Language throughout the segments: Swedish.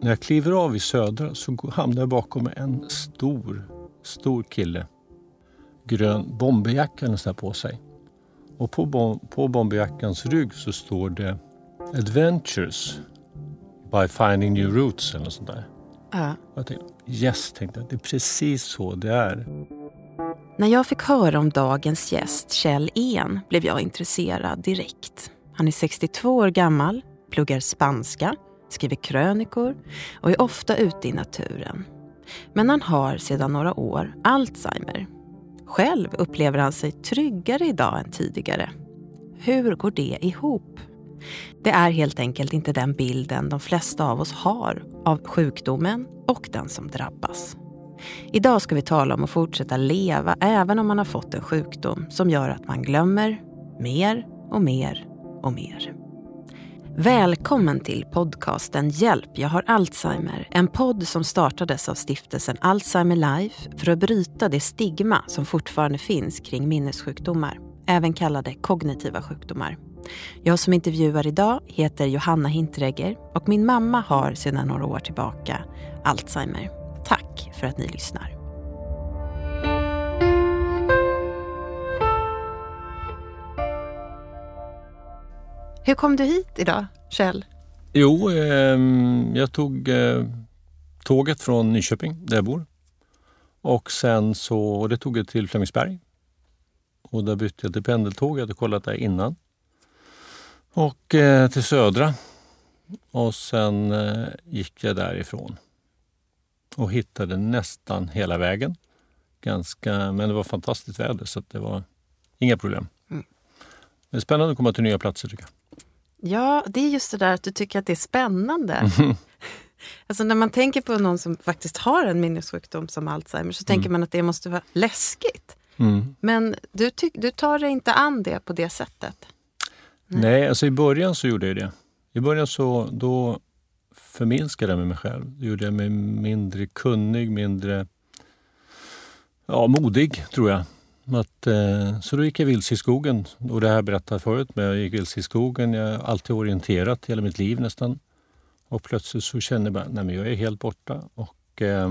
när jag kliver av i Södra så hamnar jag bakom en stor, stor kille. Grön bomberjacka nästan på sig. Och på, bom på bomberjackans rygg så står det Adventures by finding new routes eller något sånt där. Ja. Jag tänkte, yes, tänkte jag. Det är precis så det är. När jag fick höra om dagens gäst, Kjell En, blev jag intresserad direkt. Han är 62 år gammal, pluggar spanska, skriver krönikor och är ofta ute i naturen. Men han har sedan några år Alzheimer. Själv upplever han sig tryggare idag än tidigare. Hur går det ihop? Det är helt enkelt inte den bilden de flesta av oss har av sjukdomen och den som drabbas. Idag ska vi tala om att fortsätta leva även om man har fått en sjukdom som gör att man glömmer mer och mer och mer. Välkommen till podcasten Hjälp, jag har Alzheimer. En podd som startades av stiftelsen Alzheimer Life för att bryta det stigma som fortfarande finns kring minnessjukdomar, även kallade kognitiva sjukdomar. Jag som intervjuar idag heter Johanna Hintregger och min mamma har sedan några år tillbaka Alzheimer. Tack för att ni lyssnar. Hur kom du hit idag, Kjell? Jo, eh, jag tog eh, tåget från Nyköping, där jag bor. Och sen så, det tog jag till Flemingsberg. Och där bytte jag till pendeltåg, jag hade kollat där innan. Och eh, till Södra. Och sen eh, gick jag därifrån. Och hittade nästan hela vägen. Ganska, men det var fantastiskt väder så det var inga problem. Mm. Det är spännande att komma till nya platser tycker jag. Ja, det är just det där att du tycker att det är spännande. Alltså när man tänker på någon som faktiskt har en minnessjukdom som Alzheimer så tänker man att det måste vara läskigt. Mm. Men du, du tar dig inte an det på det sättet. Nej, alltså i början så gjorde jag det. I början så då förminskade jag mig själv. Då gjorde jag mig mindre kunnig, mindre ja, modig, tror jag. Att, eh, så då gick jag vilse i skogen. Och det här berättade jag förut, men jag gick vilse i skogen. Jag har alltid orienterat hela mitt liv nästan. Och plötsligt så kände jag att jag är helt borta. Och eh,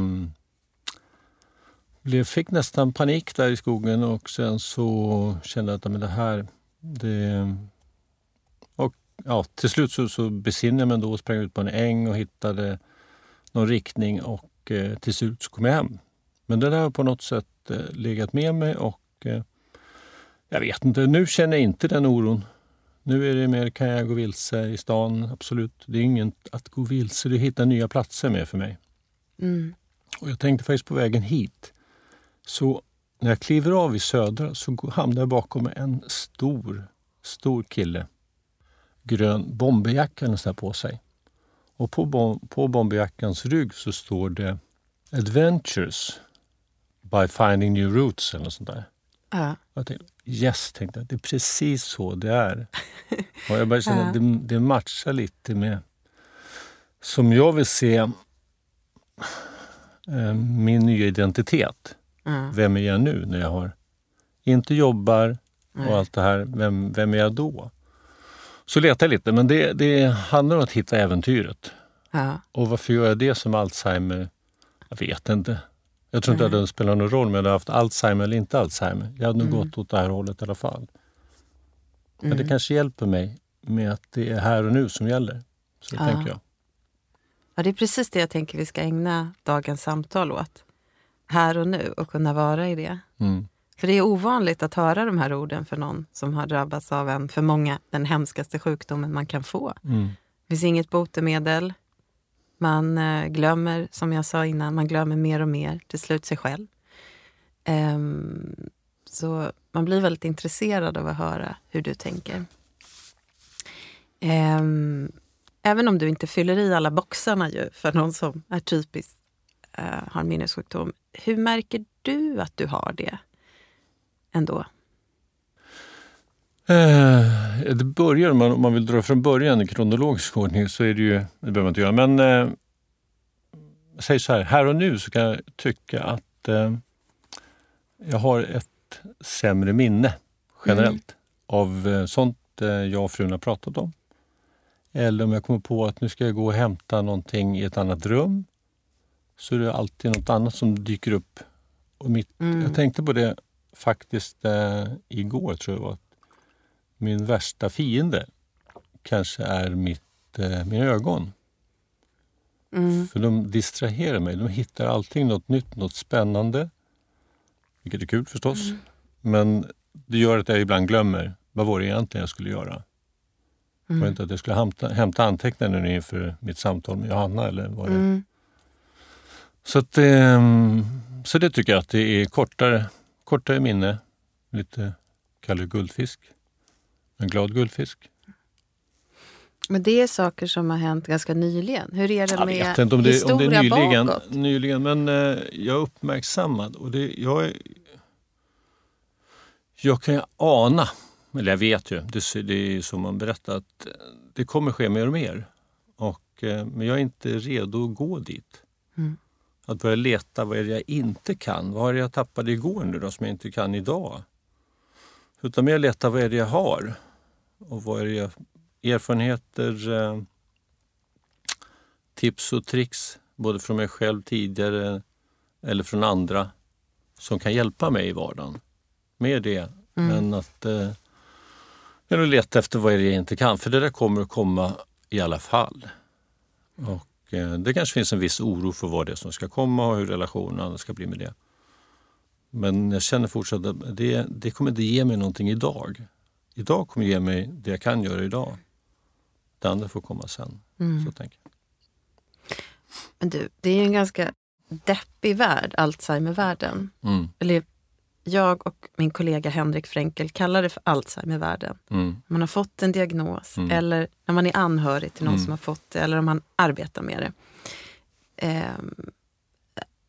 jag fick nästan panik där i skogen och sen så kände jag att men det här, det, ja, till slut så, så besinnade jag mig ändå och sprang ut på en äng och hittade någon riktning och eh, till slut så kom jag hem. Men det där har på något sätt eh, legat med mig och eh, jag vet inte, nu känner jag inte den oron. Nu är det mer, kan jag gå vilse i stan? Absolut. Det är ingen att gå vilse, det är att hitta nya platser med för mig. Mm. Och jag tänkte faktiskt på vägen hit. Så när jag kliver av i Södra så hamnar jag bakom en stor, stor kille. Grön bomberjacka nästan på sig. Och på, bom på bomberjackans rygg så står det Adventures by finding new routes eller något sånt där. Ja. Jag tänkte, yes, tänkte jag. Det är precis så det är. Och jag började känna Ja. att det, det matchar lite med som jag vill se eh, min nya identitet. Ja. Vem är jag nu när jag har inte jobbar och allt det här. Vem, vem är jag då? Så letar jag lite, men det, det handlar om att hitta äventyret. Ja. Och varför gör jag det som Alzheimer? Jag vet inte. Jag tror inte att det spelar någon roll om jag hade haft Alzheimer eller inte Alzheimer. Jag hade nog gått åt det här hållet i alla fall. Men det kanske hjälper mig med att det är här och nu som gäller. Så Ja. tänker jag. ja, det är precis det jag tänker vi ska ägna dagens samtal åt. Här och nu och kunna vara i det. Mm. För det är ovanligt att höra de här orden för någon som har drabbats av en, för många, den hemskaste sjukdomen man kan få. Mm. Det finns inget botemedel. Man eh, glömmer, som jag sa innan, man glömmer mer och mer, till slut sig själv. Ehm, så man blir väldigt intresserad av att höra hur du tänker. Ehm, även om du inte fyller i alla boxarna ju för någon som är typiskt eh, har en minnessjukdom. Hur märker du att du har det ändå? Eh, det börjar, om man, vill dra från början i kronologisk ordning, så är det ju, det behöver man inte göra, men eh, säger så här, här och nu så kan jag tycka att eh, jag har ett sämre minne generellt av eh, sånt eh, jag och frun har pratat om. Eller om jag kommer på att nu ska jag gå och hämta någonting i ett annat rum. Så är det alltid något annat som dyker upp. Och mitt, Mm. Jag tänkte på det faktiskt eh, igår, tror jag det var. Min värsta fiende kanske är mitt, eh, mina ögon. Mm. För de distraherar mig. De hittar allting något nytt, något spännande. Vilket är kul förstås. Mm. Men det gör att jag ibland glömmer. Vad var det egentligen jag skulle göra? Var det Mm. inte att jag skulle hämta, hämta anteckningar nu inför mitt samtal med Johanna? Eller var det? Mm. Så, att, ehm, så det tycker jag att det är kortare, kortare minne. Lite kallar guldfisk. En glad guldfisk. Men det är saker som har hänt ganska nyligen. Hur är det Jag med vet inte om det, om det historia är nyligen, bakåt? nyligen men eh, jag är uppmärksammad. Och det, jag, är, jag kan ju ana, eller jag vet ju, det, det är som man berättar, att eh, det kommer ske mer och mer. Och, eh, men jag är inte redo att gå dit. Mm. Att börja leta vad är det jag inte kan. Vad är det jag tappade igår nu då som jag inte kan idag? Utan mer leta vad är det jag har. Och vad är det jag, erfarenheter, eh, tips och tricks både från mig själv tidigare eller från andra som kan hjälpa mig i vardagen. Mer det Mm. än att eh, att leta efter vad är det jag inte kan. För det där kommer att komma i alla fall. Och eh, Det kanske finns en viss oro för vad det är som ska komma och hur relationen ska bli med det. Men jag känner fortsatt att det, det kommer inte ge mig någonting idag. Idag kommer ge mig det jag kan göra idag. Det andra får komma sen. Mm. Så tänker jag. Men du, det är en ganska deppig värld, Alzheimervärlden. Mm, Eller jag och min kollega Henrik Fränkel kallar det för Alzheimervärlden. mm, Man har fått en diagnos Mm. eller när man är anhörig till någon Mm. som har fått det eller om man arbetar med det. Ehm,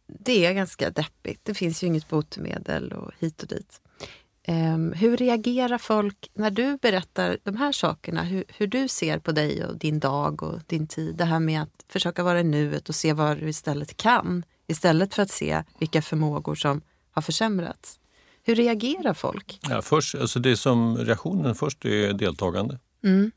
det är ganska deppigt. Det finns ju inget botemedel och hit och dit. Ehm, hur reagerar folk när du berättar de här sakerna? Hur, hur du ser på dig och din dag och din tid. Det här med att försöka vara i nuet och se vad du istället kan. Istället för att se vilka förmågor som har försämrats. Hur reagerar folk? Ja, först, alltså det som reaktionen först är deltagande. Mm.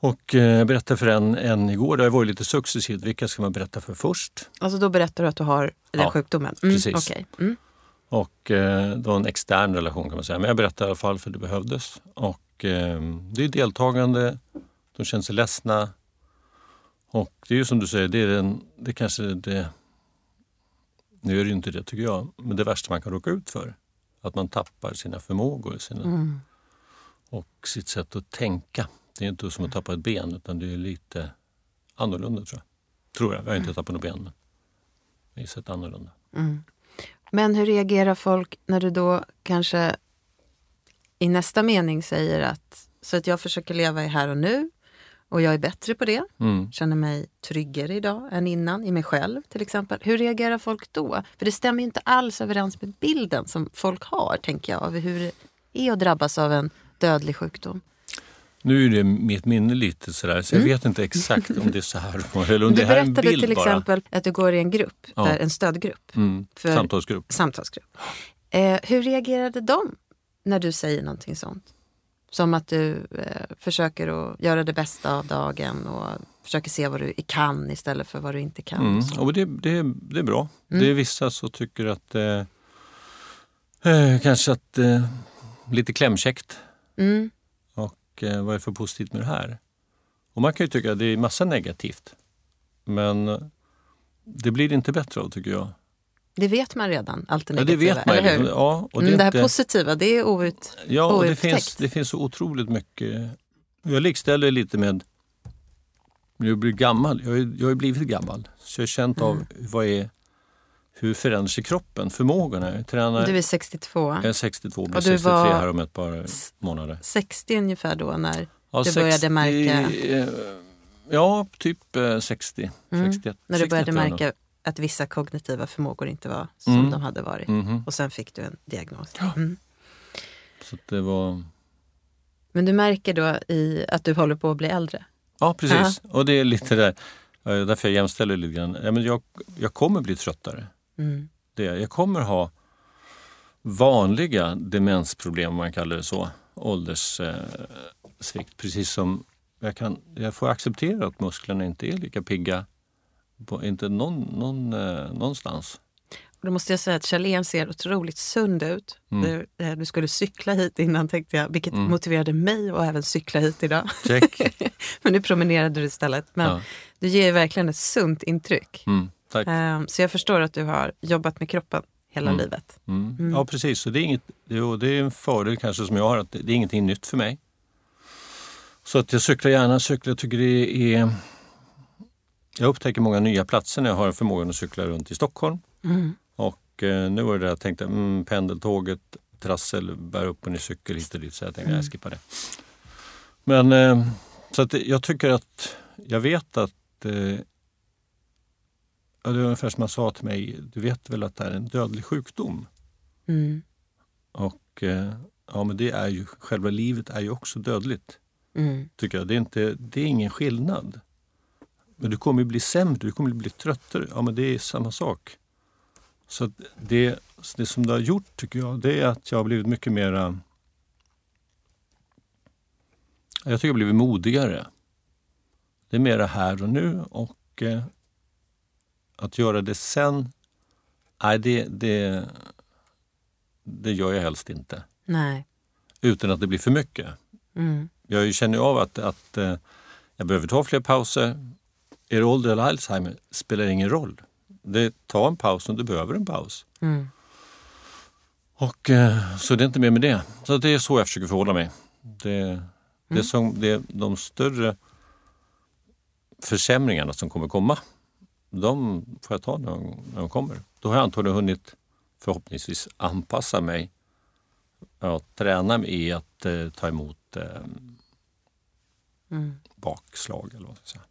Och eh, jag berättade för en, en igår, det har varit lite successivt, vilka ska man berätta för först? Alltså då berättar du att du har den Ja, sjukdomen? Mm, precis. okej. Mm. Och eh, det var en extern relation kan man säga. Men jag berättade i alla fall för det behövdes. Och eh, det är deltagande, de känner sig ledsna. Och det är ju som du säger, det är den, det kanske är det, nu är det ju inte det tycker jag, men det värsta man kan råka ut för. Att man tappar sina förmågor sina, Mm. och sitt sätt att tänka. Det är inte som att tappa ett ben utan det är lite annorlunda tror jag. Tror jag, jag har inte tappat något ben men det är sett annorlunda. Mm. Men hur reagerar folk när du då kanske i nästa mening säger att så att jag försöker leva i här och nu och jag är bättre på det, Mm. känner mig tryggare idag än innan i mig själv till exempel. Hur reagerar folk då? För det stämmer inte alls överens med bilden som folk har, tänker jag, av hur det är att drabbas av en dödlig sjukdom. Nu är det mitt minne lite sådär, så jag vet inte exakt om det är så här eller om Du det här är en Mm. berättade bild till bara. exempel att du går i en grupp, Ja. där, en stödgrupp, Mm. för- Samtalsgrupp. samtalsgrupp. Eh, hur reagerade de när du säger någonting sånt? Som att du eh, försöker att göra det bästa av dagen och försöker se vad du kan istället för vad du inte kan. Mm. och. Och det, det, det är bra. Mm. Det är vissa som tycker att eh, eh, kanske att eh, lite klämkäckt Mm. Och eh, vad är för positivt med det här? Och man kan ju tycka att det är massa negativt. Men eh, det blir inte bättre av tycker jag. Det vet man redan, allt det Ja, det negativa, vet man eller ju. hur? Ja, och det, mm, det här inte- positiva, det är out... Ja, och det finns, det finns så otroligt mycket. Jag likställer lite med jag blir gammal. Jag har, jag har blivit gammal. Så jag har känt Mm. av vad är, hur förändrar sig kroppen, förmågorna. Jag, tränar, Du är 62, jag är 62, blir Och du 63 var- här om ett par månader. 60 ungefär då när Ja, du började märka- eh, Ja, typ eh, 60. Mm. 61, när du 61 började märka att vissa kognitiva förmågor inte var som Mm. de hade varit. Mhm. Och sen fick du en diagnos. Ja. Mm. Så det var... Men du märker då i att du håller på att bli äldre? Ja, precis. Och det är lite där, eh, därför jag jämställer lite grann. Ja, men jag, jag kommer bli tröttare. Mm. det. Jag kommer ha vanliga demensproblem, om man kallar det så. Ålderssvikt. Precis som jag, kan, jag får acceptera att musklerna inte är lika pigga på, inte någon, någon, eh, någonstans. Då måste jag säga att Kjell ser otroligt sund ut. Mm. Du, eh, du skulle cykla hit innan tänkte jag, vilket Mm. motiverade mig att även cykla hit idag. Men nu promenerade du istället. Men Ja. du ger verkligen ett sunt intryck. Mm, tack. Ehm, Så jag förstår att du har jobbat med kroppen hela Mm. livet. Mm. Mm. Ja, precis. Så det, är inget, jo, det är en fördel kanske som jag har, att det, är ingenting nytt för mig. Så att jag cyklar gärna. Cyklar, jag tycker det är... Jag upptäcker många nya platser när jag har förmågan att cykla runt i Stockholm. Mm. Och eh, nu var det där jag tänkte, mm, pendeltåget, trassel, bär upp ner cykel hit och dit. Så jag tänkte, Mm. jag skippar det. Men eh, så att jag tycker att, jag vet att eh, det är ungefär som man sa till mig, du vet väl att det är en dödlig sjukdom? Mm. Och eh, ja, men det är ju, själva livet är ju också dödligt. Mm. Tycker jag. Det, är inte, det är ingen skillnad. Men du kommer ju bli sämre, du kommer bli tröttare. Ja, men det är samma sak. Så det, det som det har gjort, tycker jag, det är att jag har blivit mycket mera... Jag tycker jag har blivit modigare. Det är mera här och nu och eh, att göra det sen, nej det, det, det gör jag helst inte. Nej. Utan att det blir för mycket. Mm. Jag känner ju av att, att eh, jag behöver ta fler pauser. Är det ålder eller Alzheimer spelar ingen roll. Det, ta en paus om du behöver en paus. Mm. Och, eh, så det är inte mer med det. Så det är så jag försöker förhålla mig. Det, det, är som, det är de större försämringarna som kommer komma. De får jag ta när de, när de kommer. Då har jag antagligen hunnit förhoppningsvis anpassa mig och träna mig i att eh, ta emot eh, Mm. bakslag. Eller vad ska säga.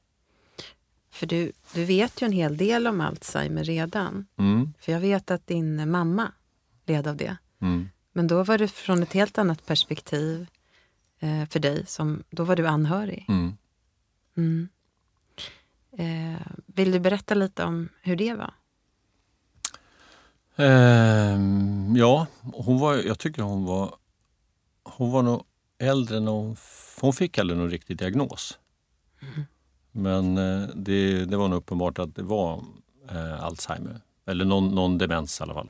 För du, du vet ju en hel del om Alzheimer redan. Mm, För jag vet att din mamma led av det. mm, Men då var det från ett helt annat perspektiv eh, för dig. Som, då var du anhörig. mm. Mm. Eh, vill du berätta lite om hur det var? Ehm, ja, hon var, jag tycker hon var, hon var nog äldre när hon, hon fick aldrig någon riktig diagnos. Men eh, det, det var nog uppenbart att det var eh, Alzheimer. Eller någon, någon demens i alla fall.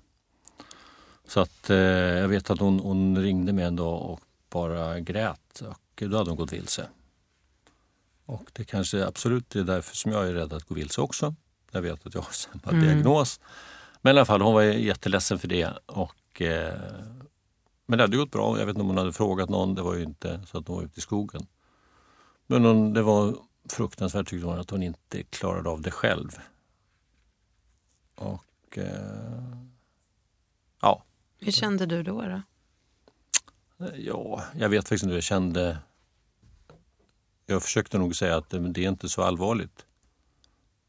Så att eh, jag vet att hon, hon ringde mig en dag och bara grät och då hade hon gått vilse. Och det kanske absolut är därför som jag är rädd att gå vilse också. Jag vet att jag har samma Mm. diagnos. Men i alla fall, hon var jätteledsen för det. Och, eh, men det hade gått bra. Jag vet inte om hon hade frågat någon. Det var ju inte så att hon var ute i skogen. Men hon, det var fruktansvärt tyckte hon att hon inte klarade av det själv. Och eh, ja, Hur kände du då? då? ja, jag vet faktiskt inte hur jag kände. Jag försökte nog säga att eh, det är inte så allvarligt.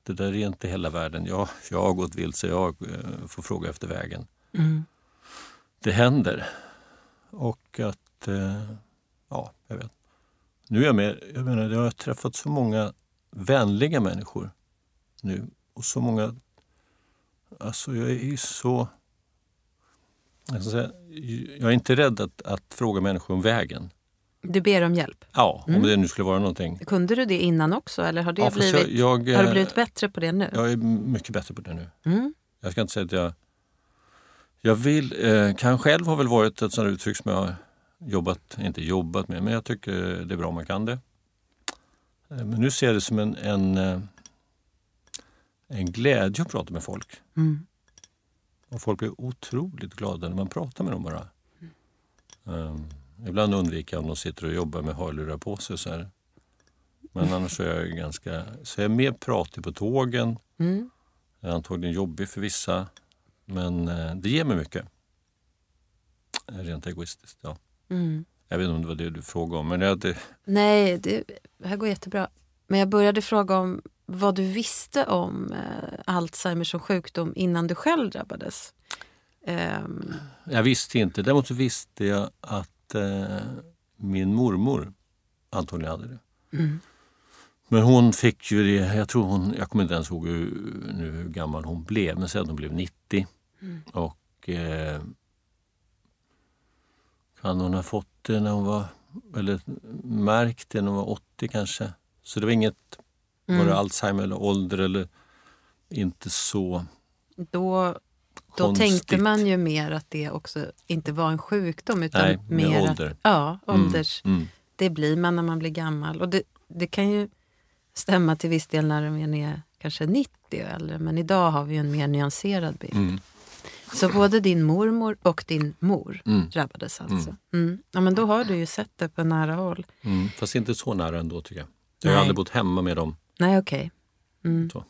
Det där är inte hela världen. Jag, jag har gått vilse, jag eh, får fråga efter vägen. Mm. det händer. Och att, eh, ja, jag vet. Nu är jag med, jag menar, jag har träffat så många vänliga människor nu och så många, alltså jag är ju så, jag, säga, jag är inte rädd att, att fråga människor om vägen. Du ber om hjälp. Ja, om Mm. det nu skulle vara någonting. Kunde du det innan också? Eller har, det Ja, blivit, jag, jag, har du eh, blivit bättre på det nu? Jag är mycket bättre på det nu. Mm. Jag ska inte säga att jag... Jag vill, eh, kan själv ha väl varit ett sådant uttryck som jag har jobbat, inte jobbat med, men jag tycker det är bra om man kan det. Eh, men nu ser jag det som en, en, eh, en glädje att prata med folk. Mm. Och folk blir otroligt glada när man pratar med dem bara. Um, ibland undviker jag om de sitter och jobbar med hörlurar på sig. Så här. Men annars är jag ganska... Så jag är mer pratig på tågen. Mm. är antagligen jobbig för vissa, men eh, det ger mig mycket. Rent egoistiskt, ja. Mm. Jag vet inte om det var det du frågade om, men jag, det, Nej, det här går jättebra. Men jag började fråga om vad du visste om eh, Alzheimer som sjukdom innan du själv drabbades. Ehm, jag visste inte. Däremot så visste jag att eh, min mormor antagligen hade det. mm. Men hon fick ju det, jag tror hon, jag kommer inte ens ihåg hur, nu hur gammal hon blev, men att hon blev 90. Mm. Och eh, kan hon ha fått det när hon var eller märkt det när jag var 80 kanske. Så det var inget, var Mm. det Alzheimer eller ålder eller inte så Då, då konstigt. tänkte man ju mer att det också inte var en sjukdom utan Nej, mer ålder. Att, ja, ålders. Mm. Det blir man när man blir gammal. Och det, det kan ju stämma till viss del när man är kanske 90 och äldre. Men idag har vi ju en mer nyanserad bild. Mm. Så både din mormor och din mor Mm. drabbades alltså. Mm. Ja, men då har du ju sett det på nära håll. Mm. Fast inte så nära ändå tycker jag. Jag har Nej. aldrig bott hemma med dem. Nej, okej. Mm. Så.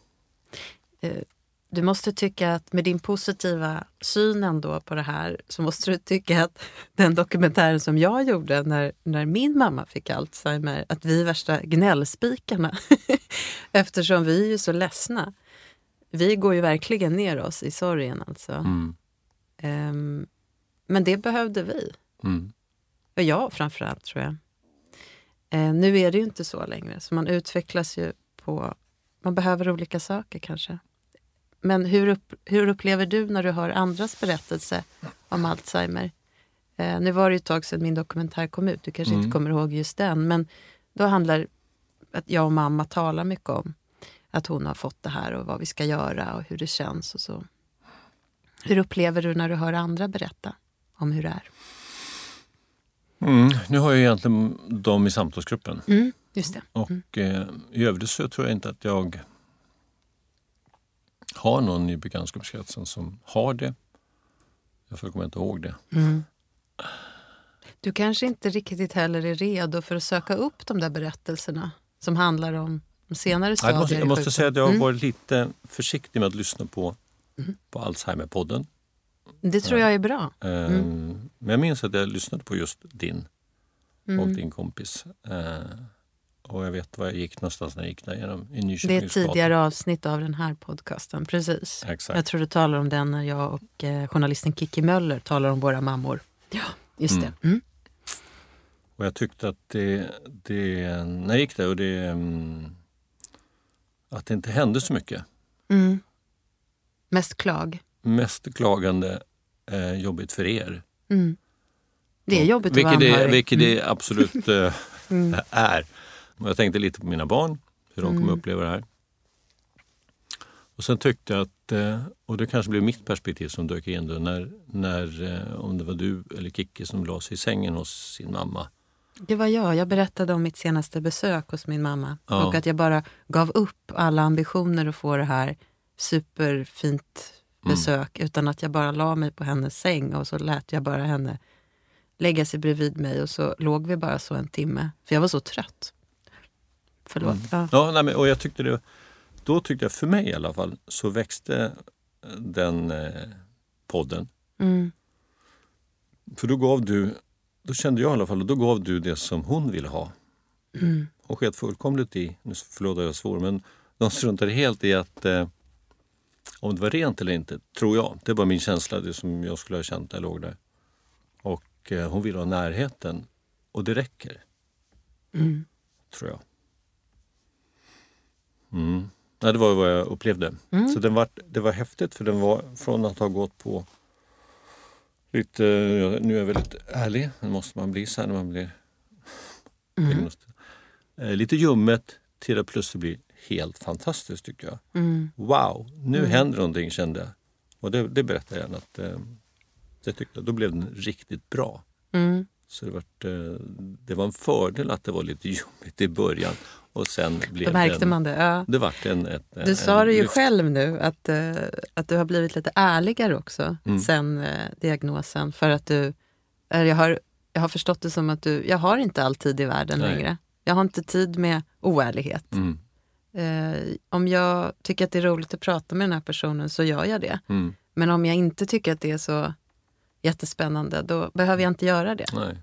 Du måste tycka att med din positiva syn ändå på det här så måste du tycka att den dokumentären som jag gjorde när, när min mamma fick Alzheimer, att vi är värsta gnällspikarna. Eftersom vi är ju så ledsna. Vi går ju verkligen ner oss i sorgen alltså. Mm. Ehm, men det behövde vi. Mm. Och jag framförallt tror jag. Eh, nu är det ju inte så längre, så man utvecklas ju på... Man behöver olika saker kanske. Men hur, upp, hur upplever du när du hör andras berättelse om Alzheimer? Eh, nu var det ju ett tag sedan min dokumentär kom ut, du kanske Mm. inte kommer ihåg just den, men då handlar att jag och mamma talar mycket om att hon har fått det här och vad vi ska göra och hur det känns och så. Hur upplever du när du hör andra berätta om hur det är? Mm. Nu har jag egentligen dem i samtalsgruppen. Mm, just det. Och eh, i övrigt så tror jag inte att jag har någon i bekantskapskretsen som har det. Jag kommer inte ihåg det. Mm. Du kanske inte riktigt heller är redo för att söka upp de där berättelserna som handlar om senare stadier Jag måste, jag måste säga att jag har Mm. varit lite försiktig med att lyssna på, Mm. på Alzheimer-podden. Det tror jag är bra. Ehm, Men jag minns att jag lyssnade på just din och Mm. din kompis. Och jag vet var jag gick någonstans när jag gick där genom i Det är ett tidigare avsnitt av den här podcasten. Precis. Exakt. Jag tror du talar om den när jag och eh, journalisten Kiki Möller talar om våra mammor. Ja, just Mm. det. Mm. Och jag tyckte att det, det när jag gick där och det, mm, att det inte hände så mycket. Mm. Mest klag. Mest klagande eh, jobbigt för er. Mm. Det är jobbigt att vilket vara det, anhörig. vilket det absolut eh, Mm. är. Och jag tänkte lite på mina barn, hur de kommer Mm. uppleva det här. Och sen tyckte jag att, eh, och det kanske blev mitt perspektiv som dök in då, när, när eh, om det var du eller Kikki som la sig i sängen hos sin mamma. Det var jag. Jag berättade om mitt senaste besök hos min mamma. Ja. Och att jag bara gav upp alla ambitioner att få det här superfint Mm. besök. Utan att jag bara la mig på hennes säng och så lät jag bara henne lägga sig bredvid mig. Och så låg vi bara så en timme. För jag var så trött. Förlåt. Mm. Ja. Ja, nej, men, och jag tyckte det, då tyckte jag, för mig i alla fall, så växte eh, den eh, podden. Mm. För då gav du, då kände jag i alla fall, då gav du det som hon ville ha. Mm. Hon sket fullkomligt i, nu förlåt jag svor, men de struntade helt i att eh, om det var rent eller inte, tror jag. Det var min känsla, det som jag skulle ha känt när jag låg där. Och eh, hon ville ha närheten. Och det räcker, Mm. tror jag. Mm. Ja, det var vad jag upplevde. Mm. Så den var, det var häftigt för den var från att ha gått på lite, nu är jag väldigt ärlig, det måste man bli så här när man blir Mm. Eh, lite ljummet till att plötsligt bli helt fantastiskt tycker jag. Mm. Wow, nu Mm. händer någonting kände jag. Och det, det berättar jag gärna att eh, det tyckte jag. Då blev den riktigt bra. Mm. Så det, vart, eh, det var en fördel att det var lite jobbigt i början och sen blev Då märkte en, man det. Ja. det vart en, ett, Du en sa det ju lyft. själv nu, att, eh, att du har blivit lite ärligare också Mm. sen eh, diagnosen. För att du, jag, har, jag har förstått det som att du, jag har inte all tid i världen Nej. längre. Jag har inte tid med oärlighet. Mm, Eh, om jag tycker att det är roligt att prata med den här personen så gör jag det. mm, Men om jag inte tycker att det är så jättespännande, då behöver jag inte göra det. nej.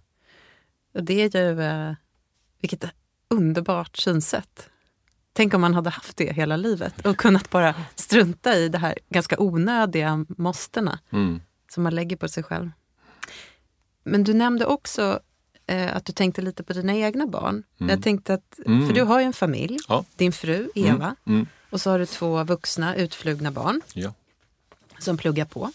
Och det är ju, eh, vilket underbart synsätt. Tänk om man hade haft det hela livet och kunnat bara strunta i det här ganska onödiga måstena Mm, som man lägger på sig själv. Men du nämnde också eh, att du tänkte lite på dina egna barn. Mm. Jag tänkte att, Mm. för du har ju en familj, Ja. din fru Eva mm, och så har du två vuxna utflugna barn ja. som pluggar på.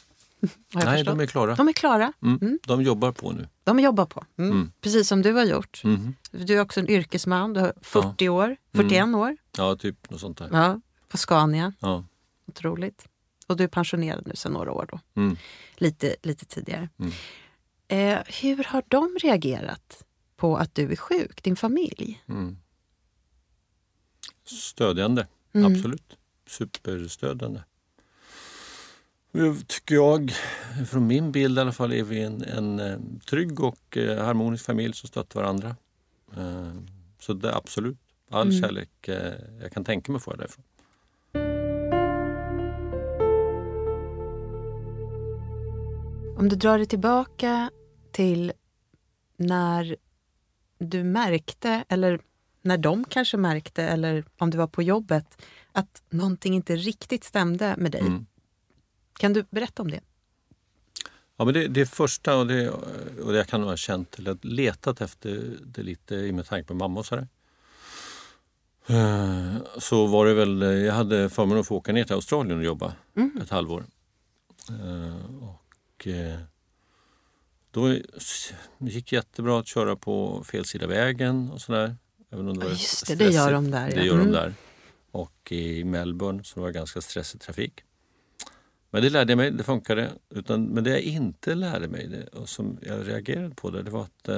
Nej, förstått. de är klara. de är klara. Mm. Mm. De jobbar på nu. De jobbar på. Mm. Mm. Precis som du har gjort. Mhm. Du är också en yrkesman. Du har 40 år, 41 år. Ja, typ något sånt där. Ja, på Scania. Ja. Otroligt. Och du är pensionerad nu sedan några år då. Mm. Lite, lite tidigare. Mm. Eh, hur har de reagerat på att du är sjuk, din familj? Mm. Stödjande, Mm. absolut. Superstödjande. Nu Tycker jag, från min bild i alla fall, är vi en, en eh, trygg och eh, harmonisk familj som stöttar varandra. Eh, Så det är absolut all Mm. kärlek jag kan tänka mig få därifrån. Om du drar dig tillbaka till när du märkte, eller när de kanske märkte, eller om du var på jobbet, att någonting inte riktigt stämde med dig. Mm. Kan du berätta om det? Ja, men det, det första, och det, och det jag kan ha känt, eller letat efter det lite i med tanke på mamma och sådär. Eh, Så var det väl, jag hade förmånen att få åka ner till Australien och jobba Mm. ett halvår. Eh, Och eh, då gick jättebra att köra på fel sida vägen och sådär. Även om det Ja, just det, det gör de där. Det gör Mm. de där. Och i Melbourne så var det ganska stressig trafik. Men det lärde jag mig, det funkade. Utan, men det jag inte lärde mig det, och som jag reagerade på det, det var att eh,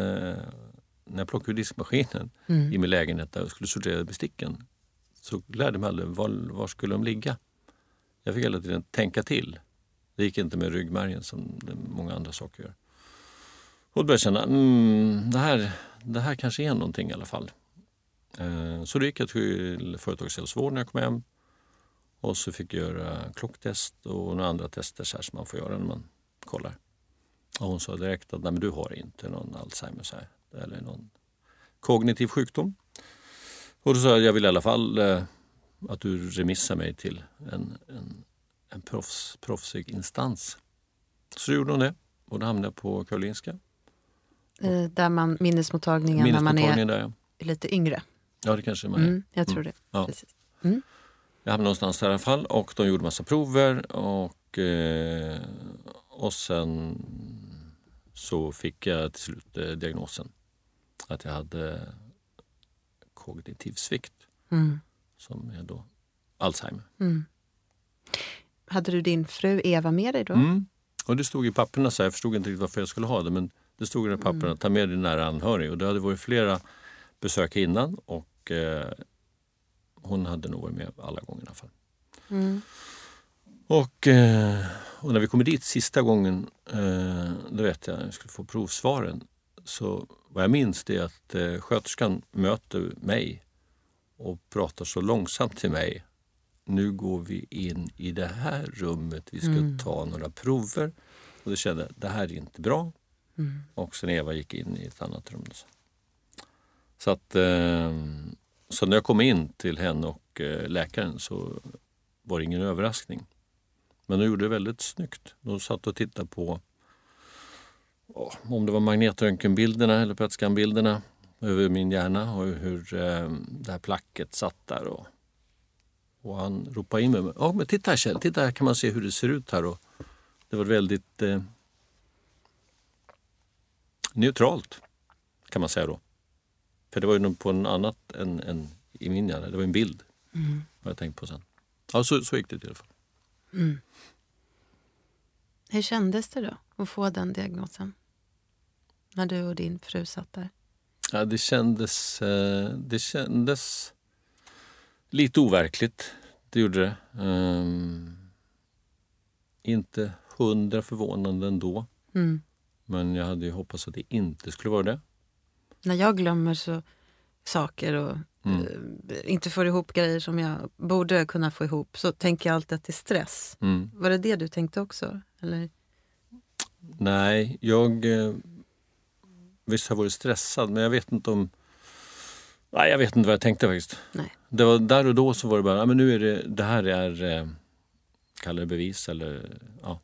när jag plockade ur diskmaskinen Mm. i min lägenhet där och skulle sortera besticken så lärde jag mig aldrig var, var skulle de ligga. Jag fick hela tiden tänka till. Det gick inte med ryggmärgen som många andra saker gör. Och då började jag känna, mm, det, här, det här kanske är någonting i alla fall. Eh, så då gick jag till företagshälsovården när jag kom hem. Och så fick jag göra klocktest och några andra tester så här som man får göra när man kollar. Och hon sa direkt att Nej, men du har inte någon Alzheimers här, eller någon kognitiv sjukdom. Och då sa jag, jag vill i alla fall eh, att du remissar mig till en, en, en proffs, proffsig instans. Så gjorde hon det och då hamnade jag på Karolinska. Eh, Där man, minnesmottagningen när man är Minnesmottagningen där. ja. lite yngre. Ja, det kanske man är. Mm, jag tror det. Ja. Precis. Jag hamnade någonstans där i alla fall och de gjorde massa prover och, eh, och sen så fick jag till slut eh, diagnosen att jag hade kognitiv svikt Mm. som är då Alzheimer. Mm. Hade du din fru Eva med dig då? Mm. Och det stod i papperna så jag förstod inte riktigt varför jag skulle ha det men det stod i de papperna, Mm. ta med din nära anhörig och det hade varit flera besök innan och eh, hon hade nog varit med alla gånger i alla fall. Mm. Och, eh, och när vi kommer dit sista gången, eh, då vet jag, jag skulle få provsvaren. Så vad jag minns det är att eh, sköterskan möter mig och pratar så långsamt till mig. Nu går vi in i det här rummet, vi ska Mm. ta några prover. Och då kände jag, det här är inte bra. Mm. Och sen Eva gick in i ett annat rum. Så, så att, eh, så när jag kom in till henne och eh, läkaren så var det ingen överraskning. Men de gjorde det väldigt snyggt. De satt och tittade på om det var magnetröntgenbilderna eller PET-scanbilderna över min hjärna och hur eh, det här placket satt där. Och, och han ropade in mig. Ja, men titta här Kjell, titta här kan man se hur det ser ut här. Och det var väldigt eh, neutralt kan man säga då. För det var ju på en annat än, än i min hjärna. Det var en bild. Mm. Har jag tänkt på sen. Ja, så, så gick det i alla fall. Mm. Hur kändes det då att få den diagnosen? När du och din fru satt där. Ja, det kändes, eh, det kändes lite overkligt. Det gjorde det. Ehm, inte hundra förvånande ändå. Mm. Men jag hade ju hoppats att det inte skulle vara det. När jag glömmer så saker och Mm. eh, inte får ihop grejer som jag borde kunna få ihop så tänker jag alltid att det är stress. Mm. Var det det du tänkte också? Eller? Nej, jag... Eh, visst har jag varit stressad, men jag vet inte om... Nej, jag vet inte vad jag tänkte faktiskt. Nej. Det var, där och då så var det bara, ja, men nu är det, det här är... Eh, kalla det bevis eller... Ja.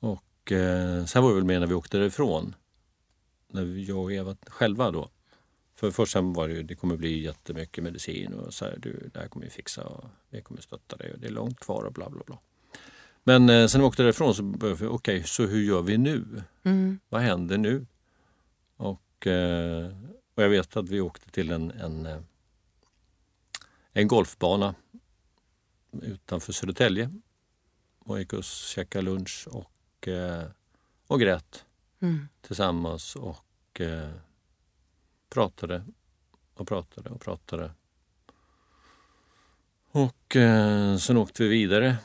Och eh, sen var det väl med när vi åkte därifrån. När jag och Eva själva då. För först sen var det ju, det kommer bli jättemycket medicin och så här, du, det här kommer vi fixa och vi kommer stötta dig och det är långt kvar och bla bla bla. Men eh, sen vi åkte därifrån så började vi, okej, så hur gör vi nu? Mm. Vad händer nu? Och, eh, och jag vet att vi åkte till en, en, eh, en golfbana utanför Södertälje och gick och käkade lunch och, eh, och grät Mm. tillsammans och eh, pratade och pratade och pratade. Och eh, sen åkte vi vidare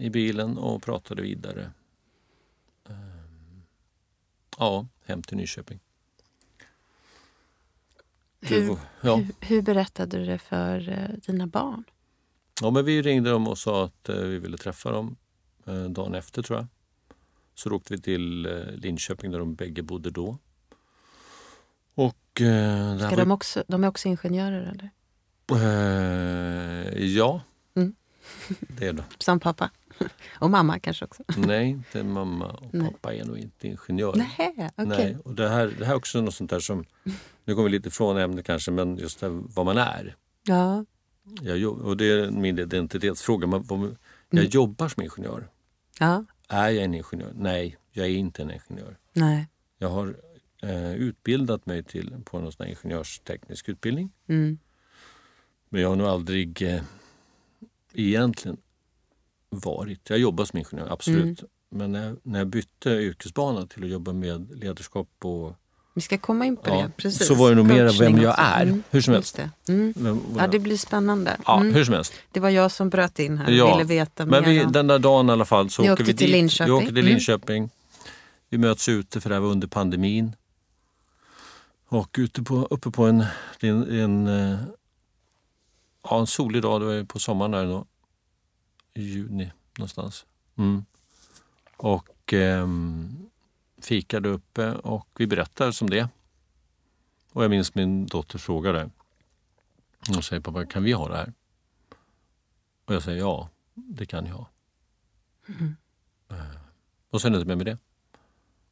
i bilen och pratade vidare. Eh, ja, hem till Nyköping. Hur, var- ja. hur, hur berättade du det för eh, dina barn? ja, men vi ringde dem och sa att eh, vi ville träffa dem eh, dagen efter tror jag. Så då åkte vi till eh, Linköping där de bägge bodde då. Och eh, Ska var- de, också, de är också ingenjörer eller? Eh, ja, Mm. det är de. Som pappa? Och mamma kanske också? Nej, inte mamma och Nej. pappa är nog inte ingenjör. Nej, okej. Nej, och det här, det här är också något sånt där som, nu kommer vi lite ifrån ämnet kanske, men just det här, vad man är. Ja. Jag, och det är min identitetsfråga. Man, jag Mm. jobbar som ingenjör. ja. Är jag en ingenjör? Nej, jag är inte en ingenjör. Nej. Jag har eh, utbildat mig till, på någon sån ingenjörsteknisk utbildning. Mm. Men jag har nog aldrig eh, egentligen varit... Jag jobbar som ingenjör, absolut. Mm. Men när, när jag bytte yrkesbana till att jobba med ledarskap och... Vi ska komma in på Ja, det. Precis. så var det nog mer vem jag är, Mm, hur som helst. det. Mm. Vem, Ja, det blir spännande. ja, Mm. hur som helst. Det var jag som bröt in här och Ja, ville veta Men mer. vi, om- den där dagen i alla fall så åker vi till dit. Linköping. Vi åker till Mm. Linköping. Vi möts ute för det här var under pandemin. Och ute på, uppe på en, en, en, eh, ja, en solig dag, det var på sommaren där då. I juni någonstans. Mm. Och ehm, fikade uppe och vi berättade som det. Och jag minns min dotter frågade. Hon säger pappa, kan vi ha det här? Och jag säger ja, det kan jag. Mm. Eh, Och sen är det med, med det.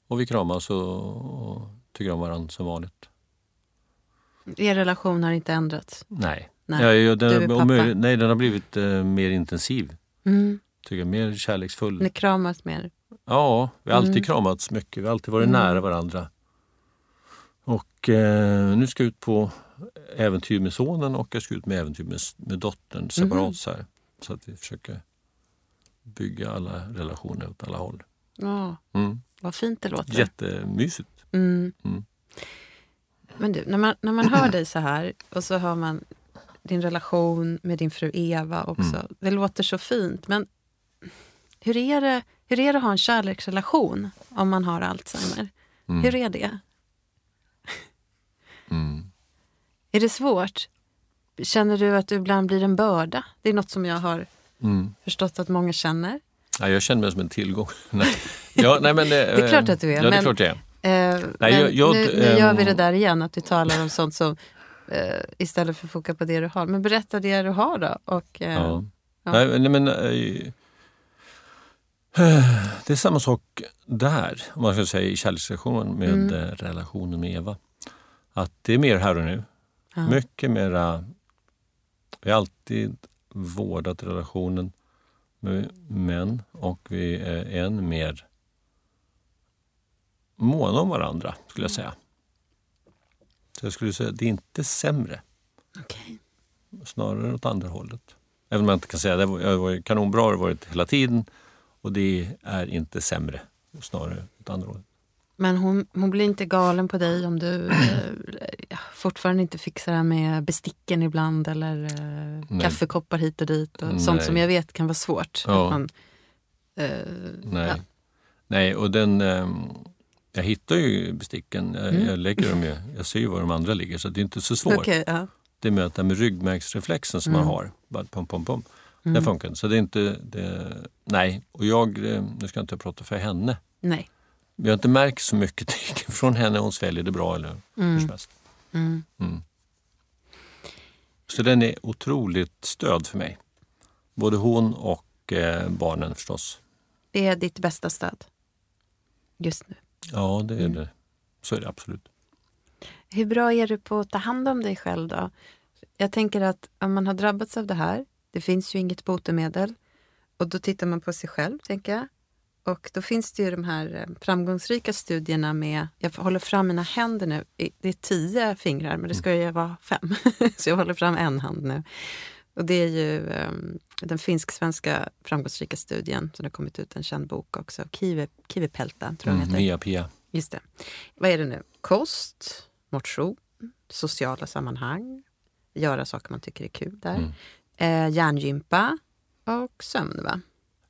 Och vi kramas och, och tycker om varandra som vanligt. Er relation har inte ändrats? Nej. Nej. Ja, ja, den, Du är pappa. nej, den har blivit eh, mer intensiv. Mm. Tycker jag, mer kärleksfull. Ni kramas mer? Ja, vi har alltid Mm. kramats mycket. Vi har alltid varit Mm. nära varandra. Och eh, nu ska jag ut på äventyr med sonen och jag ska ut med äventyr med, med dottern separat. Mhm. Så, här, så att vi försöker bygga alla relationer åt alla håll. Ja, Mm. vad fint det låter. Jättemysigt. Mm. Mm. Men du, när man, när man hör dig så här och så hör man din relation med din fru Eva också. Mm. Det låter så fint. Men hur är, det, hur är det att ha en kärleksrelation om man har Alzheimer? Mm. Hur är det? Mm. Är det svårt? Känner du att du ibland blir en börda? Det är något som jag har Mm. förstått att många känner. Ja, jag känner mig som en tillgång. nej. Ja, nej, men det, Det är klart att du är, Ja, det är klart jag är. Eh, Nej, jag- jag- nu, nu gör vi ehm, det där igen, att du talar om sånt som eh, istället för att foka på det du har. Men berätta det du har då. Och, eh, Ja. ja. Nej, nej, men, eh, det är samma sak där, om man ska säga i kärleksrelationen med Mm. eh, relationen med Eva. Att det är mer här och nu. Ja. Mycket mera... Vi har alltid vårdat relationen med män och vi är än mer måna om varandra, skulle jag säga. Så jag skulle säga att det är inte sämre, Okej. snarare åt andra hållet. Även om jag inte kan säga det. Jag var kanonbra har varit hela tiden och det är inte sämre, snarare åt andra hållet. Men hon, hon blir inte galen på dig om du eh, fortfarande inte fixar det här med besticken ibland eller eh, kaffekoppar hit och dit. Och Nej. sånt som jag vet kan vara svårt. Ja. Man, eh, Nej, ja. Nej och den... ehm, jag hittar ju besticken. Jag, Mm. jag lägger dem ju, jag ser ju var de andra ligger så det är inte så svårt. Okej, ja. Det här med ryggmärgsreflexen som Mm. man har, bara pum, pum, pum, Mm. den funkar inte. Så det är inte... Det, nej, och jag, eh, nu ska jag inte prata för henne. Nej. Vi har inte märkt så mycket från henne. Hon sväljer det bra eller hur som Mm. helst. Mm. Mm. Så den är otroligt stöd för mig. Både hon och eh, barnen förstås. Det är ditt bästa stöd just nu. Ja, det är Mm. det. Så är det absolut. Hur bra är du på att ta hand om dig själv då? Jag tänker att om man har drabbats av det här, det finns ju inget botemedel Och då tittar man på sig själv, tänker jag. Och då finns det ju de här eh, framgångsrika studierna med, jag håller fram mina händer nu, det är tio fingrar men det ska ju vara fem. Så jag håller fram en hand nu. Och det är ju um, den finsk-svenska framgångsrika studien som har kommit ut, en känd bok också, Kivi, Kivipelta tror jag mm, Mia Pia. Just det. Vad är det nu? Kost, motion, sociala sammanhang, göra saker man tycker är kul där. Mm. Eh, hjärngympa och sömn va?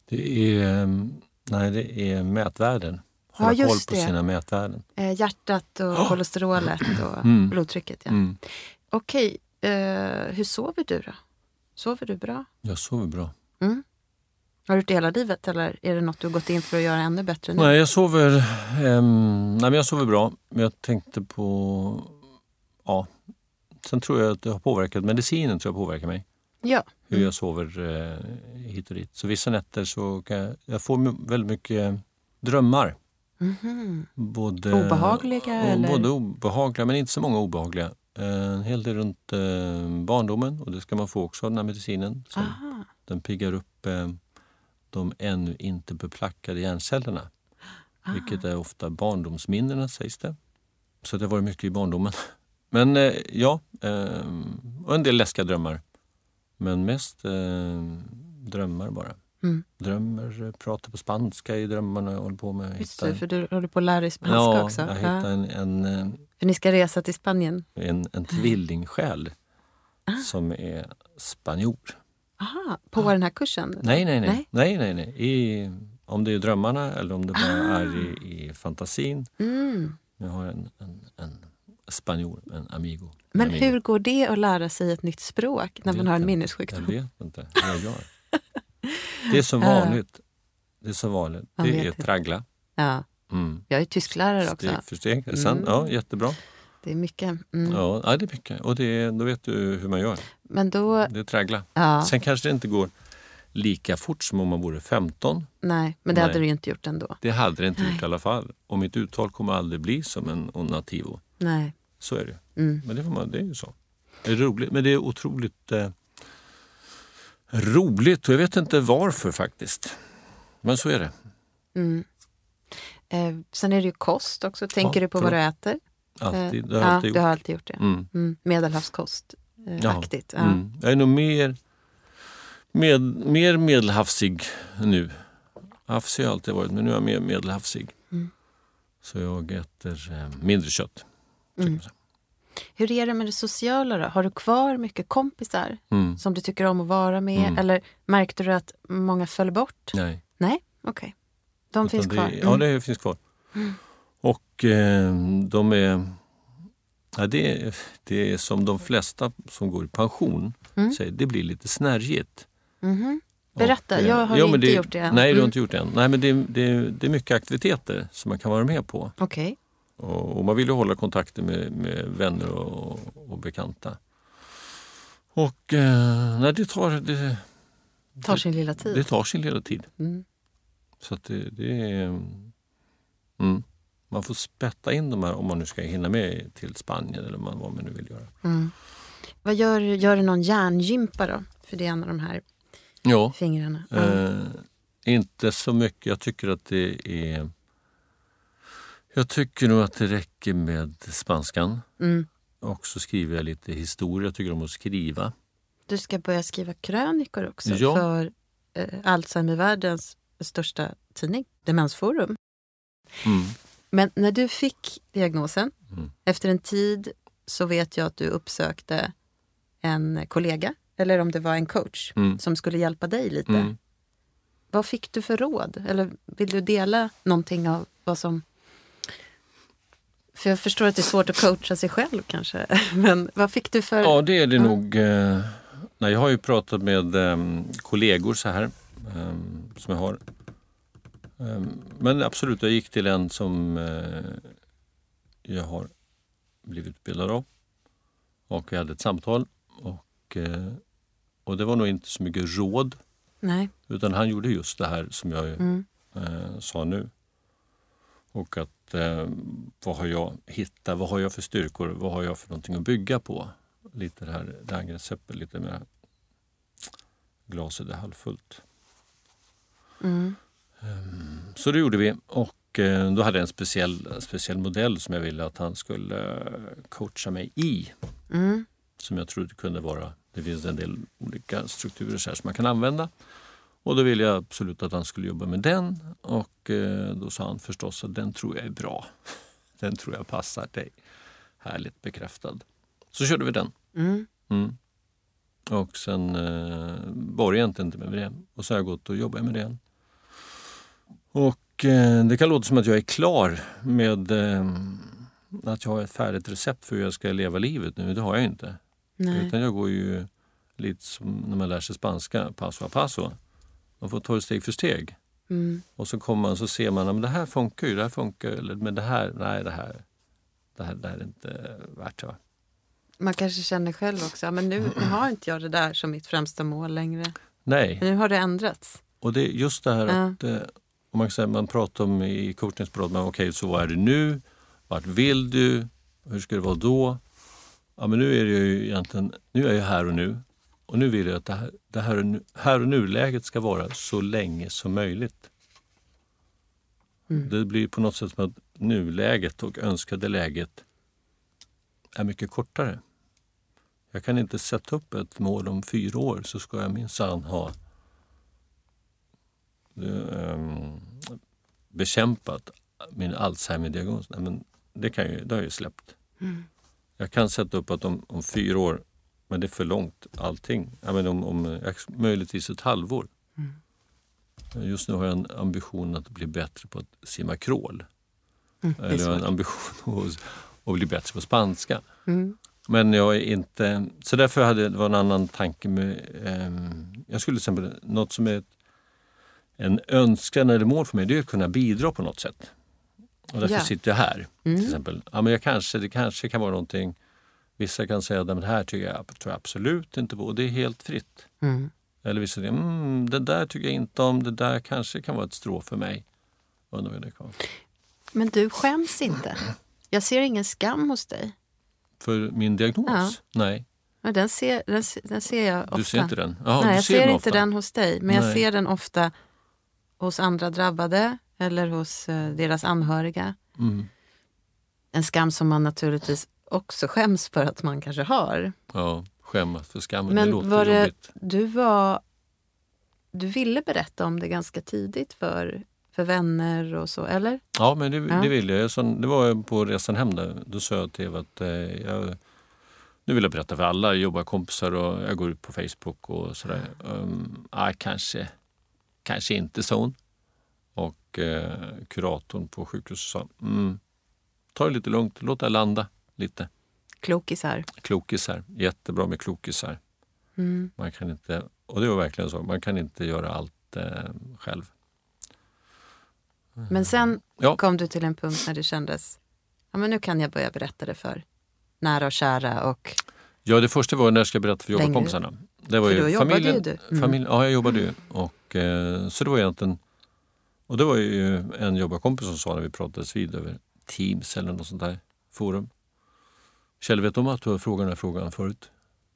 Det är, ehm, nej, det är mätvärden. Hålla ja, koll på det. sina mätvärden. Eh, hjärtat och oh! kolesterolet och mm. blodtrycket. Ja. Mm. Okej, eh, hur sover du då? Sover du bra? Jag sover bra. Mm. Har du gjort det hela livet eller är det något du gått in för att göra ännu bättre nu? Nej, jag sover, um, nej, men jag sover bra. Men jag tänkte på... Ja. Sen tror jag att det har påverkat, medicinen tror jag påverkar mig. Ja. Hur mm. jag sover eh, hit och dit. Så vissa nätter så kan jag, jag får väldigt mycket drömmar. Mm-hmm. Både, obehagliga? eller? Både obehagliga, men inte så många obehagliga. Eh, en hel del runt eh, barndomen och det ska man få också av den här medicinen. den piggar upp eh, de ännu inte beplackade hjärncellerna. Aha. Vilket är ofta barndomsminnena sägs det. Så det har varit mycket i barndomen. Men eh, ja, eh, och en del läskiga drömmar. Men mest eh, drömmar bara. Mm. Drömmer, pratar på spanska i drömmarna jag håller på med. Just det, för du håller på att lära dig spanska ja, också. Jag hittade ja. en, en, eh, för ni ska resa till Spanien? En, en tvillingsjäl ah. som är spanjor. Aha, på ah. den här kursen? Nej, nej, nej. nej. nej, nej, I, om det är drömmarna eller om det bara ah. är i, i fantasin. Mm. Jag har en, en, en spanjor, en amigo. Men amigo. hur går det att lära sig ett nytt språk när man har en minnessjukdom? Jag vet inte jag gör. Det är så vanligt. Det är så vanligt. det är traggla. Ja. Mm. Jag är tysklärare också. Steg för steg. Mm. Ja, jättebra. Det är mycket. Mm. Ja, det är mycket. Och det, då vet du hur man gör. Men då... Det är traggla. Ja. Sen kanske det inte går lika fort som om man vore 15. Nej, men det Nej. hade du inte gjort ändå. Det hade det inte Nej. gjort i alla fall. Och mitt uttal kommer aldrig bli som en nativo. Nej. Så är det. Mm. Men det, får man, det är ju så. Det är roligt, men det är otroligt eh, roligt och jag vet inte varför faktiskt. Men så är det. Mm. Eh, sen är det ju kost också. Tänker ja, du på vad du äter? Alltid. Det har jag eh, alltid. Du har alltid gjort det. Mm. Mm. Medelhavskost. Eh, ja. Ja. Mm. Jag är nog mer, med, mer medelhavsig nu. Havsig har jag alltid varit, men nu är jag mer medelhavsig. Mm. Så jag äter eh, mindre kött. Mm. Hur är det med det sociala då? Har du kvar mycket kompisar mm. som du tycker om att vara med? Mm. Eller märkte du att många föll bort? Nej. Nej, okej. Okay. De finns det, kvar? Mm. Ja, det finns kvar. Mm. Och eh, de är... Ja, det, är, det är som de flesta som går i pension mm. säger, det blir lite snärjigt. Mm. Berätta, och, jag har ja, inte det, gjort det än. Nej, du har inte gjort det än. Nej, men det, det, det är mycket aktiviteter som man kan vara med på. Okej. Okay. Och, och, man vill ju hålla kontakten med, med vänner och, och bekanta. Och eh, nej, det tar... Det, tar sin lilla tid. Det tar sin lilla tid. Mm. Så att det, det är... Mm, man får spätta in de här om man nu ska hinna med till Spanien eller vad man nu vill göra. Mm. Vad gör, gör du någon hjärngympa då? För det är en av de här ja, fingrarna. Eh, inte så mycket. Jag tycker att det är jag tycker nog att det räcker med spanskan. Mm. Och så skriver jag lite historia. Jag tycker om att skriva. Du ska börja skriva krönikor också ja. för eh, Alzheimervärldens största tidning, Demensforum. Mm. Men när du fick diagnosen, mm. efter en tid så vet jag att du uppsökte en kollega, eller om det var en coach, mm. som skulle hjälpa dig lite. Mm. Vad fick du för råd? Eller vill du dela någonting av vad som för jag förstår att det är svårt att coacha sig själv kanske. Men vad fick du för... Ja, det är det ja. nog. Eh, nej, jag har ju pratat med um, kollegor så här um, som jag har. Um, men absolut, jag gick till en som uh, jag har blivit utbildad av. Och vi hade ett samtal. Och, uh, och det var nog inte så mycket råd. Nej. Utan han gjorde just det här som jag mm. sa nu. Och att eh, vad har jag hittat, vad har jag för styrkor, vad har jag för någonting att bygga på? Lite det här Dahlgrens lite mer glaset är halvfullt. Mm. Ehm, Så det gjorde vi och eh, då hade jag en speciell, speciell modell som jag ville att han skulle eh, coacha mig i. Mm. Som jag trodde kunde vara, det finns en del olika strukturer så här som man kan använda. Och då ville jag absolut att han skulle jobba med den och eh, då sa han förstås att den tror jag är bra. Den tror jag passar dig. Härligt bekräftad. Så körde vi den. Mm. Mm. Och sen eh, var det egentligen inte med det. Och så har jag gått och jobbat med det. Och eh, det kan låta som att jag är klar med eh, att jag har ett färdigt recept för hur jag ska leva livet nu. Det har jag inte. Nej. Utan jag går ju lite som när man lär sig spanska, paso a paso. Man får ta det steg för steg. Mm. Och så kommer man så ser man att det här funkar ju, det här funkar eller men det här, nej det här, det här, det här är inte värt det. Man kanske känner själv också, men nu, nu har inte jag det där som mitt främsta mål längre. Nej, Nu har det ändrats. och det är just det här att eh, om man, säger, man pratar om i coachningsbrott, men okej så vad är det nu? Vart vill du? Hur ska det vara då? Ja men nu är det ju egentligen, nu är jag här och nu. Och nu vill jag att det här, det här, och nu, här och nu-läget ska vara så länge som möjligt. Mm. Det blir på något sätt som att nuläget och önskade läget är mycket kortare. Jag kan inte sätta upp ett mål om fyra år så ska jag minsann ha um, bekämpat min Alzheimer-diagnos. Nej, men det, kan ju, det har jag ju släppt. Mm. Jag kan sätta upp att om, om fyra år, men det är för långt allting. Ja, men om, om eh, möjligtvis ett halvår. Mm. Just nu har jag en ambition att bli bättre på att simma crawl. Mm. Eller jag har en ambition att, att bli bättre på spanska. Mm. Men jag är inte... Så därför hade det var en annan tanke med... ehm, jag skulle till exempel... Något som är ett, en önskan eller mål för mig det är att kunna bidra på något sätt. Och därför Ja. sitter jag här. Mm. Till exempel. Ja, men jag kanske, det kanske kan vara någonting... Vissa kan säga att det här tycker jag, tror jag absolut inte på. Och det är helt fritt. Mm. Eller vissa säger mm, det där tycker jag inte om. Det där kanske kan vara ett strå för mig. Undrar det. Men du skäms inte. Jag ser ingen skam hos dig. För min diagnos? Ja. Nej, Men den, ser, den, den ser jag ofta. du ser inte den? Jaha, Nej, jag ser ser, den inte ofta. den hos dig. Men jag Nej. ser den ofta hos andra drabbade eller hos eh, deras anhöriga. Mm. En skam som man naturligtvis också skäms för att man kanske har. Ja, skämmas för skammen. Men det låter var det- jobbigt. Du var... Du ville berätta om det ganska tidigt för, för vänner och så, eller? Ja, men det, Ja. det vill jag. Så, det var på resan hem där. Då sa jag till Eva att eh, jag, nu vill jag berätta för alla. Jag jobbar kompisar och jag går ut på Facebook och sådär. Um, ah, kanske, kanske inte, sa hon. Och eh, kuratorn på sjukhuset sa mm, ta det lite lugnt, låt det landa lite. Klokisar. Klokisar, jättebra med klokisar. Mm. Man kan inte, och det var verkligen så, man kan inte göra allt eh, själv. Men sen Ja. kom du till en punkt när det kändes, ja men nu kan jag börja berätta det för nära och kära och Ja, det första var när jag ska berätta för jobbarkompisarna. Det var För ju då jobbade familjen, ju du. Mm. Familj, ja, jag jobbade ju. Och, eh, så det var egentligen... Och det var ju en jobbarkompis som sa när vi pratades vid över Teams eller något sånt där forum. Kjell, vet om att du har frågat den här frågan förut?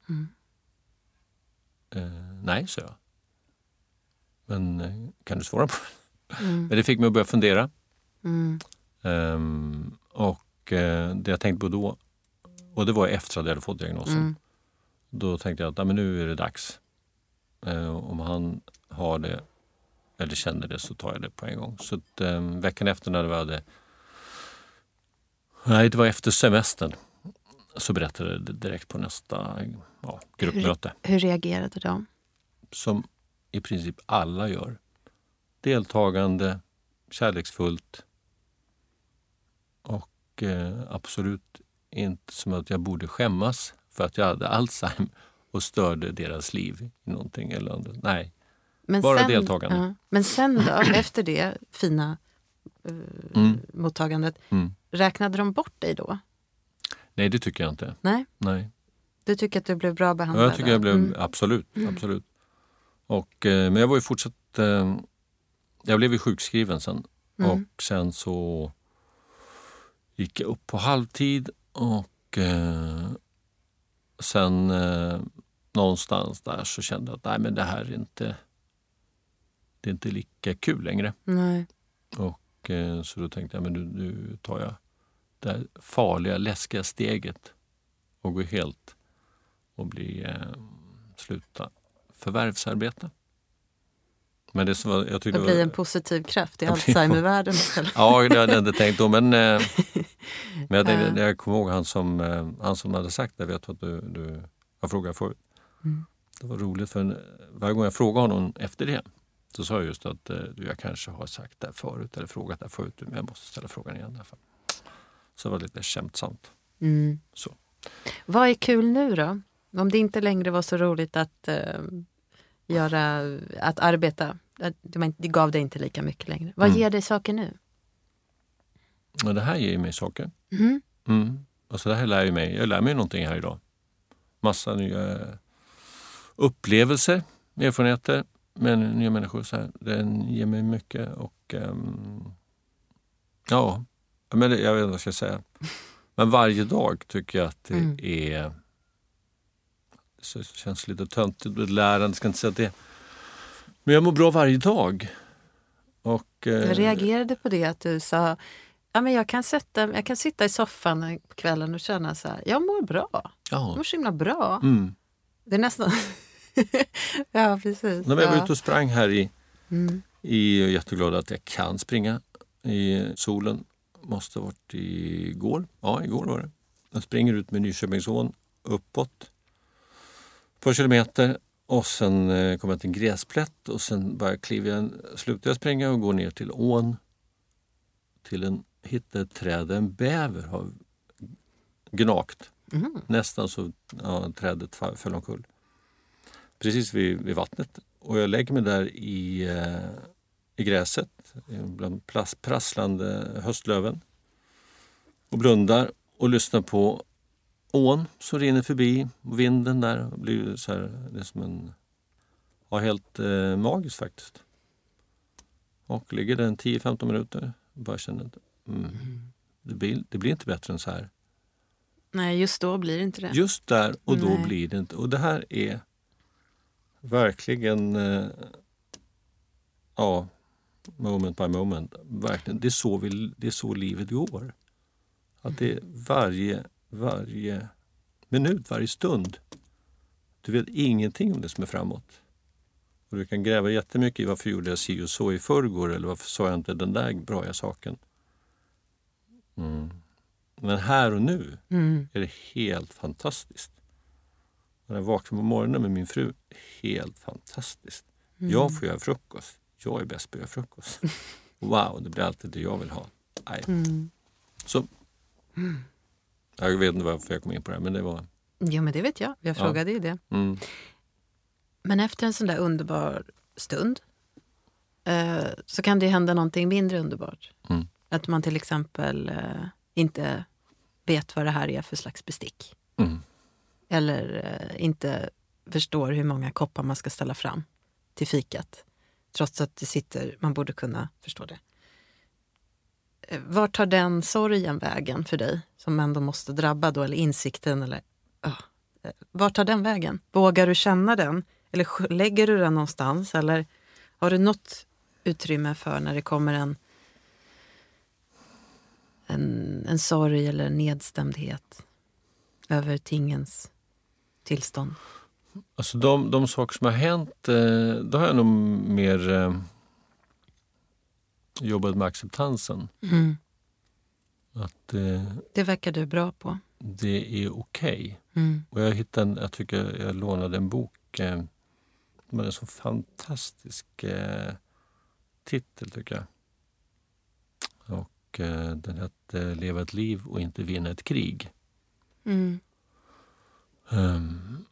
Mm. Eh, nej, sa jag. Men eh, kan du svara på det? mm, Men det fick mig att börja fundera. mm, Ehm, och eh, det jag tänkte på då, och det var efter att jag hade fått diagnosen. mm, Då tänkte jag att nej, men nu är det dags. Eh, om han har det eller känner det så tar jag det på en gång. Så att, eh, veckan efter när vi hade... Nej, det var efter semestern. Så berättade det direkt på nästa ja, gruppmöte. hur reagerade de? Som i princip alla gör. Deltagande, kärleksfullt och eh, absolut inte som att jag borde skämmas för att jag hade Alzheimer och störde deras liv i någonting eller annat. Nej, Men Bara deltagande. Ja, men sen då, efter det fina eh, Mm. mottagandet, Mm. räknade de bort dig då? Nej, det tycker jag inte. Nej, Nej. du tycker att du blev bra Ja, behandlad? jag tycker jag blev, Mm. absolut, absolut. Och, eh, men jag var ju fortsatt, eh, jag blev ju sjukskriven sen Mm. och sen så gick jag upp på halvtid och eh, sen någonstans där så kände jag att nej men det här är inte det är inte lika kul längre. Nej. Och, så då tänkte jag men nu, nu tar jag det här farliga, läskiga steget och går helt och blir, eh, sluta förvärvsarbeta. Men det som var, jag tyckte Det blir en positiv kraft i Jag Alzheimervärlden. Ja, det hade jag inte tänkt då. Men, eh, men jag, tänkte, Ja. jag kommer ihåg han som, eh, han som hade sagt det. Vet du att du, du har frågat förut. Mm. Det var roligt för varje gång jag frågade honom efter det så sa jag just att eh, du, jag kanske har sagt det här förut eller frågat det här förut men jag måste ställa frågan igen. Därför. Så det var lite skämtsamt. Mm. Så. Vad är kul nu då? Om det inte längre var så roligt att eh, göra, att arbeta. Det, gav dig inte lika mycket längre. Vad Mm. ger dig saker nu? Men det här ger mig saker. Mm. Mm. Alltså det här lär ju mig. Jag lär mig någonting här idag. Massa nya upplevelser, erfarenheter med nya människor. Så här. Den ger mig mycket och ehm, ja, men jag vet inte vad jag ska säga. Men varje dag tycker jag att det Mm. är så det känns lite töntigt med lärande, ska inte säga det. Men jag mår bra varje dag. Och, eh, Jag reagerade på det att du sa Ja, men jag, kan sätta, jag kan sitta i soffan på kvällen och känna så här, jag mår bra. Jag ja. mår så himla bra. Mm. Det är nästan... ja, precis. När jag var ute och sprang här i Mm. är jag jätteglad att jag kan springa i solen. Måste ha varit igår. Ja, igår var det. Jag springer ut med Nyköpingsån uppåt ett par kilometer och sen eh, kommer jag till en gräsplätt och sen bara kliver jag, slutar jag springa och går ner till ån till en, hittar ett träd där en bäver har gnagt. Mhm. Nästan så ja, trädet föll omkull. Precis vid, vid vattnet. Och jag lägger mig där i, eh, i gräset bland plas, prasslande höstlöven och blundar och lyssnar på ån som rinner förbi. och Vinden där blir så här, det är som en... Ja, helt eh, magiskt faktiskt. Och ligger där en 10-15 minuter och bara känner att mm, det, blir, det blir inte bättre än så här. Nej, just då blir det inte det. Just där och då Nej. blir det inte. Och det här är verkligen eh, ja, moment by moment. Verkligen, det, är så vi, det är så livet går. Att det är varje, varje minut, varje stund. Du vet ingenting om det som är framåt. Och du kan gräva jättemycket i varför gjorde jag si och så i förrgår eller varför sa jag inte den där bra saken. Mm. Men här och nu Mm. är det helt fantastiskt. När jag vaknar på morgonen med min fru, helt fantastiskt. Mm. Jag får göra frukost. Jag är bäst på att göra frukost. Wow, det blir alltid det jag vill ha. Nej. Mm. Så. Jag vet inte varför jag kom in på det här, men det var... Jo, men det vet jag. Jag Ja. frågade ju det. Mm. Men efter en sån där underbar stund eh, så kan det hända någonting mindre underbart. Mm. Att man till exempel eh, inte vet vad det här är för slags bestick. Mm. Eller eh, inte förstår hur många koppar man ska ställa fram till fikat. Trots att det sitter, man borde kunna förstå det. Eh, var tar den sorgen vägen för dig som ändå måste drabba då, eller insikten? Eller, ah, eh, Uh, var tar den vägen? Vågar du känna den? Eller lägger du den någonstans? Eller har du något utrymme för när det kommer en, en, en sorg eller en nedstämdhet över tingens tillstånd? Alltså de, de saker som har hänt, eh, då har jag nog mer eh, jobbat med acceptansen. Mm. Att eh, Det verkar du bra på. det är okej. Mm. Och jag hittade en, jag tycker jag lånade en bok eh, hade en så fantastisk eh, titel tycker jag. Och eh, den hette Leva ett liv och inte vinna ett krig. Mm. Ehm,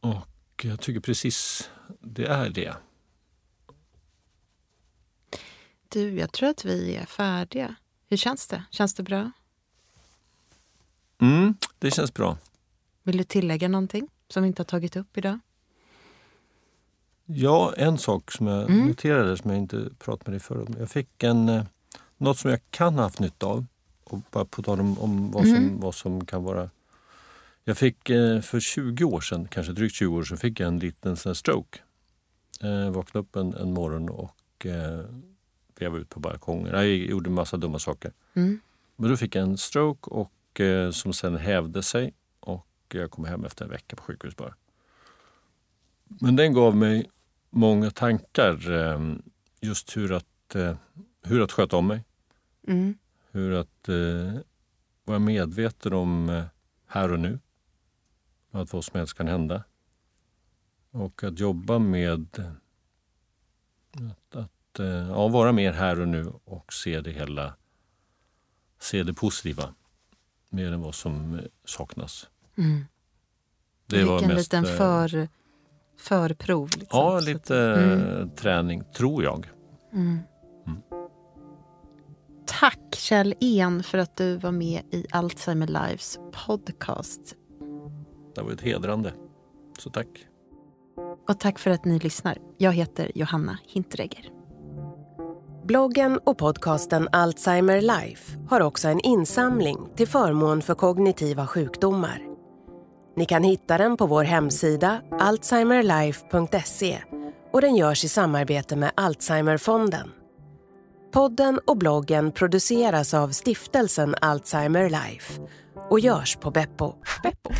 och jag tycker precis det är det. Du, jag tror att vi är färdiga. Hur känns det? Känns det bra? Mm, det känns bra. Vill du tillägga någonting som vi inte har tagit upp idag? Ja, en sak som jag Mm. noterade som jag inte pratade med dig förut. Jag fick en, eh, något som jag kan ha haft nytta av. Och bara på tal om, om vad, som, Mm. vad som kan vara... Jag fick eh, för 20 år sedan, kanske drygt 20 år sedan, fick jag en liten sån stroke. Eh, vaknade upp en, en morgon och och eh, vevade ut på balkongen. Jag gjorde en massa dumma saker. Mm. Men då fick jag en stroke och, som sen hävde sig och jag kom hem efter en vecka på sjukhus bara. Men den gav mig många tankar. Just hur att, hur att sköta om mig. Mm. Hur att vara medveten om här och nu. Att vad som helst kan hända. Och att jobba med att, att eh, ja, vara mer här och nu och se det hela, se det positiva mer än vad som eh, saknas. Mm. Det var en mest, liten eh, för, förprov. Liksom. Ja, lite Mm. träning, tror jag. Mm. Mm. Tack Kjell En för att du var med i Alzheimer Lives podcast. Det var ett hedrande. Så tack. Och tack för att ni lyssnar. Jag heter Johanna Hintregger. Bloggen och podcasten Alzheimer Life har också en insamling till förmån för kognitiva sjukdomar. Ni kan hitta den på vår hemsida alzheimerlife.se och den görs i samarbete med Alzheimerfonden. Podden och bloggen produceras av stiftelsen Alzheimer Life och görs på Beppo. Beppo.